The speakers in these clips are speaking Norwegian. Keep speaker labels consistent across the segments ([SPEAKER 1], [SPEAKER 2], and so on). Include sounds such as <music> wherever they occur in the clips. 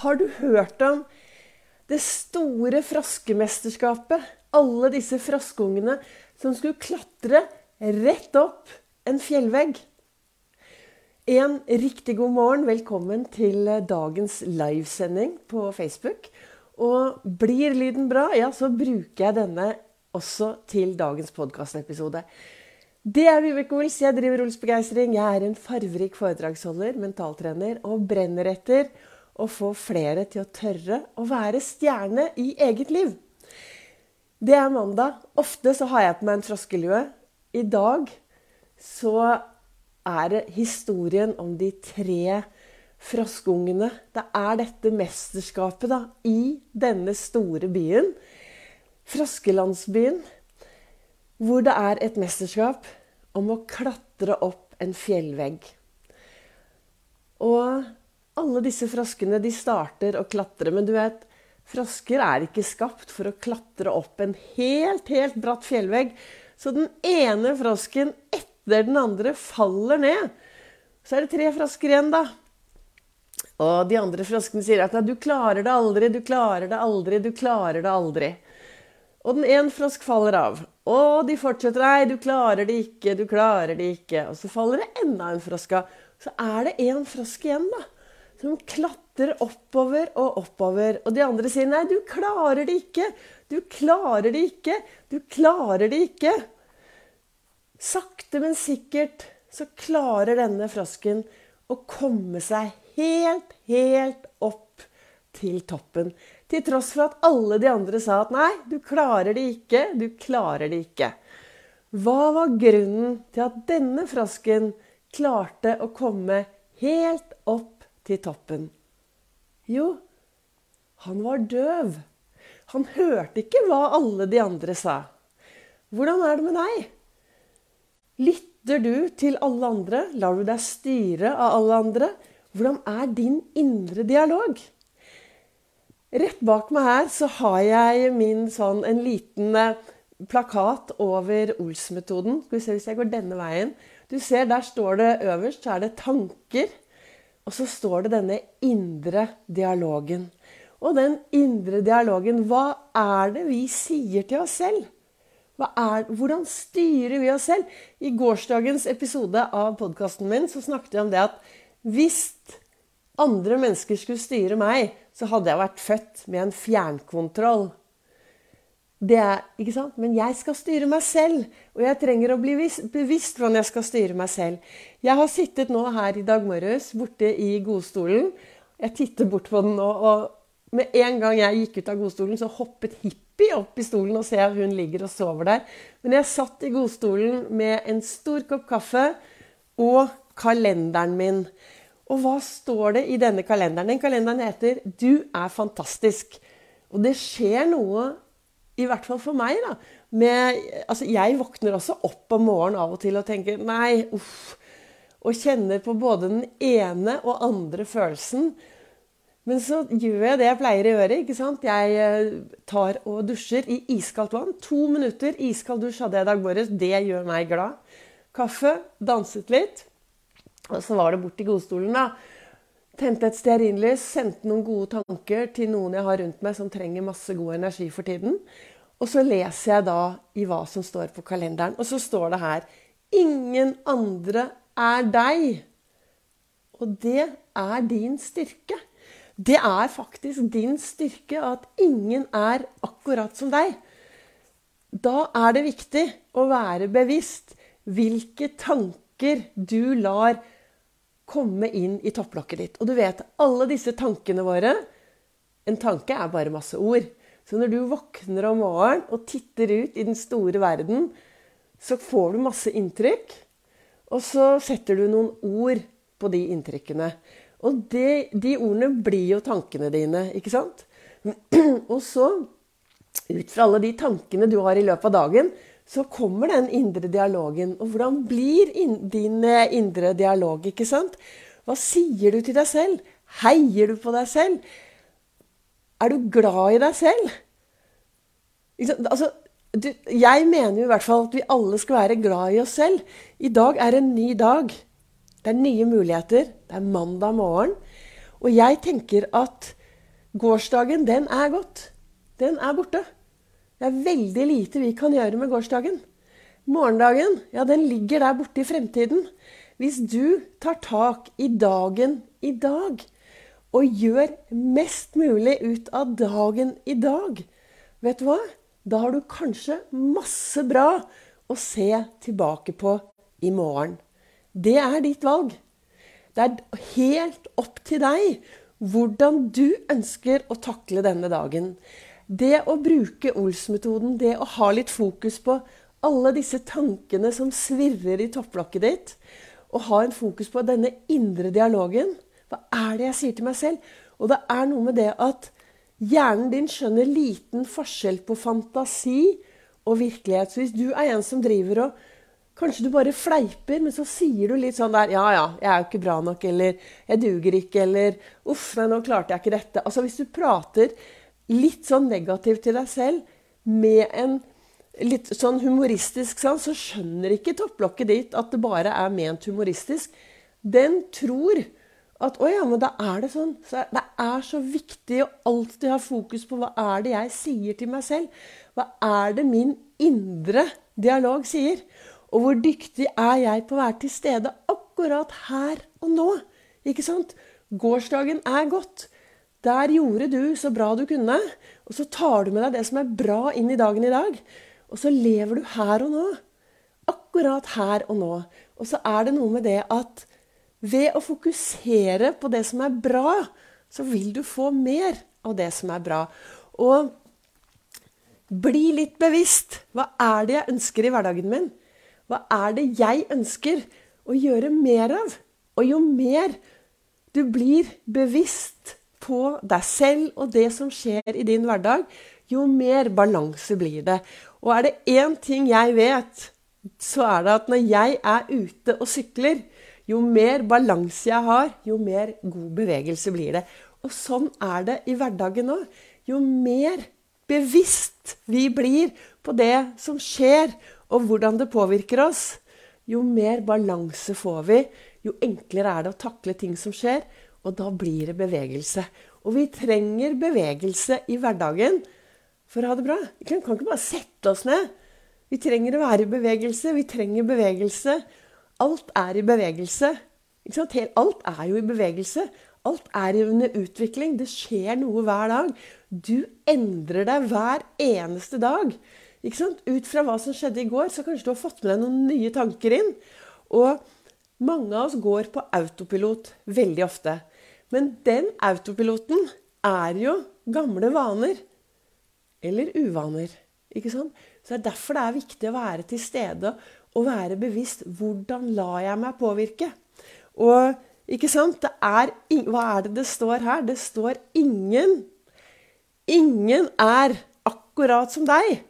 [SPEAKER 1] Har du hørt om det store froskemesterskapet? Alle disse froskeungene som skulle klatre rett opp en fjellvegg. En riktig god morgen. Velkommen til dagens livesending på Facebook. Og blir lyden bra, ja, så bruker jeg denne også til dagens podkastepisode. Det er Vibeke Ols. Jeg driver Ols Begeistring. Jeg er en farverik foredragsholder, mentaltrener og brenner etter å få flere til å tørre å være stjerne i eget liv. Det er mandag. Ofte så har jeg på meg en froskelue. I dag så er det historien om de tre froskeungene. Det er dette mesterskapet da, i denne store byen, froskelandsbyen, hvor det er et mesterskap om å klatre opp en fjellvegg. Alle disse froskene de starter å klatre, men du vet, frosker er ikke skapt for å klatre opp en helt, helt bratt fjellvegg. Så den ene frosken etter den andre faller ned. Så er det tre frosker igjen, da. Og de andre froskene sier at du klarer det aldri, du klarer det aldri, du klarer det aldri. Og den ene frosk faller av. Og de fortsetter. Nei, du klarer det ikke, du klarer det ikke. Og så faller det enda en frosk av. Så er det én frosk igjen, da som klatrer oppover og oppover. Og de andre sier 'nei, du klarer det ikke'. Du klarer det ikke. Du klarer det ikke. Sakte, men sikkert så klarer denne frosken å komme seg helt, helt opp til toppen. Til tross for at alle de andre sa at 'nei, du klarer det ikke', du klarer det ikke. Hva var grunnen til at denne frosken klarte å komme helt opp til toppen? Jo, han var døv. Han hørte ikke hva alle de andre sa. Hvordan er det med deg? Lytter du til alle andre? Lar du deg styre av alle andre? Hvordan er din indre dialog? Rett bak meg her så har jeg min sånn en liten eh, plakat over Ols-metoden. Skal vi se hvis jeg går denne veien. Du ser, der står det øverst, så er det tanker. Og så står det denne indre dialogen. Og den indre dialogen, hva er det vi sier til oss selv? Er, hvordan styrer vi oss selv? I gårsdagens episode av podkasten min så snakket jeg om det at hvis andre mennesker skulle styre meg, så hadde jeg vært født med en fjernkontroll. Det er, ikke sant? Men jeg skal styre meg selv, og jeg trenger å bli bevisst hvordan jeg skal styre meg selv. Jeg har sittet nå her i dag morges borte i godstolen. Jeg titter bort på den nå, og med en gang jeg gikk ut av godstolen, så hoppet Hippie opp i stolen og ser at hun ligger og sover der. Men jeg satt i godstolen med en stor kopp kaffe og kalenderen min. Og hva står det i denne kalenderen? Den kalenderen heter 'Du er fantastisk'. Og det skjer noe i hvert fall for meg, da. Med, altså jeg våkner også opp om morgenen av og til og tenker nei, uff. Og kjenner på både den ene og andre følelsen. Men så gjør jeg det jeg pleier å gjøre. ikke sant? Jeg eh, tar og dusjer i iskaldt vann. To minutter iskald dusj hadde jeg i dag morges. Det gjør meg glad. Kaffe, danset litt. Og så var det bort til godstolen, da. Tente et stearinlys, sendte noen gode tanker til noen jeg har rundt meg som trenger masse god energi for tiden. Og så leser jeg da i hva som står på kalenderen. Og så står det her Ingen andre er deg. Og det er din styrke. Det er faktisk din styrke at ingen er akkurat som deg. Da er det viktig å være bevisst hvilke tanker du lar komme inn i topplokket ditt. Og du vet, alle disse tankene våre En tanke er bare masse ord. Så når du våkner om morgenen og titter ut i den store verden, så får du masse inntrykk. Og så setter du noen ord på de inntrykkene. Og de, de ordene blir jo tankene dine, ikke sant? <clears throat> Og så, ut fra alle de tankene du har i løpet av dagen, så kommer den indre dialogen. Og hvordan blir din eh, indre dialog? ikke sant? Hva sier du til deg selv? Heier du på deg selv? Er du glad i deg selv? Altså, du, jeg mener jo i hvert fall at vi alle skal være glad i oss selv. I dag er en ny dag. Det er nye muligheter. Det er mandag morgen. Og jeg tenker at Gårsdagen, den er gått. Den er borte. Det er veldig lite vi kan gjøre med gårsdagen. Morgendagen, ja, den ligger der borte i fremtiden. Hvis du tar tak i dagen i dag og gjør mest mulig ut av dagen i dag, vet du hva? Da har du kanskje masse bra å se tilbake på i morgen. Det er ditt valg. Det er helt opp til deg hvordan du ønsker å takle denne dagen. Det å bruke Ols-metoden, det å ha litt fokus på alle disse tankene som svirrer i topplokket ditt, og ha en fokus på denne indre dialogen. Hva er det jeg sier til meg selv? Og det er noe med det at hjernen din skjønner liten forskjell på fantasi og virkelighet. Så hvis du er en som driver og Kanskje du bare fleiper, men så sier du litt sånn der Ja, ja, jeg er jo ikke bra nok, eller jeg duger ikke, eller Uff, nei, nå klarte jeg ikke dette. Altså hvis du prater litt sånn negativ til deg selv med en litt sånn humoristisk sånn, så skjønner ikke topplokket ditt at det bare er ment humoristisk. Den tror at å ja, men da er det sånn. Så det er så viktig å alltid ha fokus på hva er det jeg sier til meg selv. Hva er det min indre dialog sier? Og hvor dyktig er jeg på å være til stede akkurat her og nå? Ikke sant? Gårsdagen er gått. Der gjorde du så bra du kunne. Og så tar du med deg det som er bra inn i dagen i dag. Og så lever du her og nå. Akkurat her og nå. Og så er det noe med det at ved å fokusere på det som er bra, så vil du få mer av det som er bra. Og bli litt bevisst. Hva er det jeg ønsker i hverdagen min? Hva er det jeg ønsker å gjøre mer av? Og jo mer du blir bevisst på deg selv og det som skjer i din hverdag, jo mer balanse blir det. Og er det én ting jeg vet, så er det at når jeg er ute og sykler, jo mer balanse jeg har, jo mer god bevegelse blir det. Og sånn er det i hverdagen òg. Jo mer bevisst vi blir på det som skjer, og hvordan det påvirker oss, jo mer balanse får vi, jo enklere er det å takle ting som skjer, og da blir det bevegelse. Og vi trenger bevegelse i hverdagen for å ha det bra. Vi kan, ikke bare sette oss ned. Vi trenger å være i bevegelse. Vi trenger bevegelse. Alt er i bevegelse. Alt er jo i bevegelse. Alt er under utvikling. Det skjer noe hver dag. Du endrer deg hver eneste dag. Ut fra hva som skjedde i går, så kanskje du har fått med deg noen nye tanker inn. Og mange av oss går på autopilot veldig ofte. Men den autopiloten er jo gamle vaner eller uvaner. Ikke sant? Så Det er derfor det er viktig å være til stede og være bevisst. Hvordan lar jeg meg påvirke? Og ikke sant? Er, hva er det det står her? Det står 'ingen'. Ingen er akkurat som deg.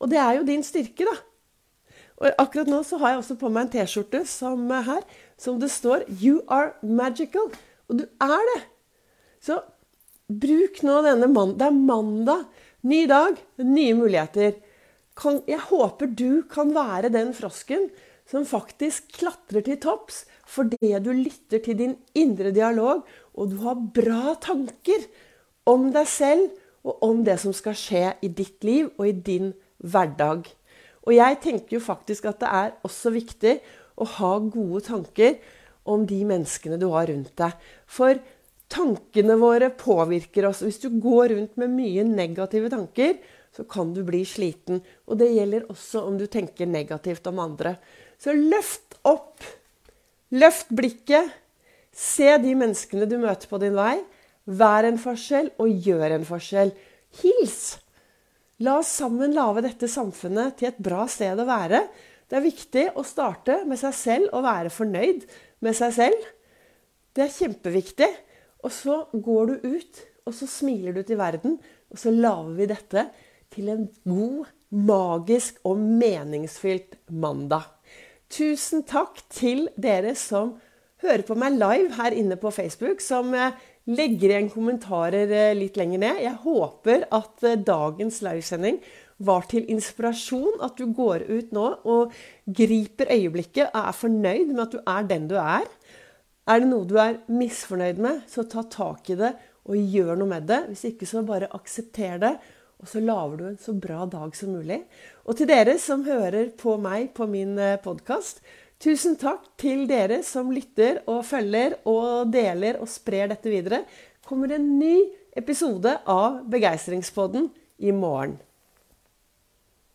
[SPEAKER 1] Og det er jo din styrke, da. Og akkurat nå så har jeg også på meg en T-skjorte som som det står 'You are magical'. Og du er det. Så bruk nå denne mandag. Det er mandag. Ny dag, nye muligheter. Kan, jeg håper du kan være den frosken som faktisk klatrer til topps fordi du lytter til din indre dialog, og du har bra tanker om deg selv og om det som skal skje i ditt liv og i din hverdag. Og jeg tenker jo faktisk at det er også viktig å ha gode tanker om de menneskene du har rundt deg. For Tankene våre påvirker oss. Hvis du går rundt med mye negative tanker, så kan du bli sliten. Og det gjelder også om du tenker negativt om andre. Så løft opp. Løft blikket. Se de menneskene du møter på din vei. Vær en forskjell, og gjør en forskjell. Hils! La oss sammen lage dette samfunnet til et bra sted å være. Det er viktig å starte med seg selv og være fornøyd med seg selv. Det er kjempeviktig. Og så går du ut, og så smiler du til verden, og så lager vi dette til en god, magisk og meningsfylt mandag. Tusen takk til dere som hører på meg live her inne på Facebook, som eh, legger igjen kommentarer eh, litt lenger ned. Jeg håper at eh, dagens livesending var til inspirasjon. At du går ut nå og griper øyeblikket og er fornøyd med at du er den du er. Er det noe du er misfornøyd med, så ta tak i det og gjør noe med det. Hvis ikke, så bare aksepter det. Og så lager du en så bra dag som mulig. Og til dere som hører på meg på min eh, podkast, tusen takk til dere som lytter og følger og deler og sprer dette videre. kommer en ny episode av Begeistringspodden i morgen.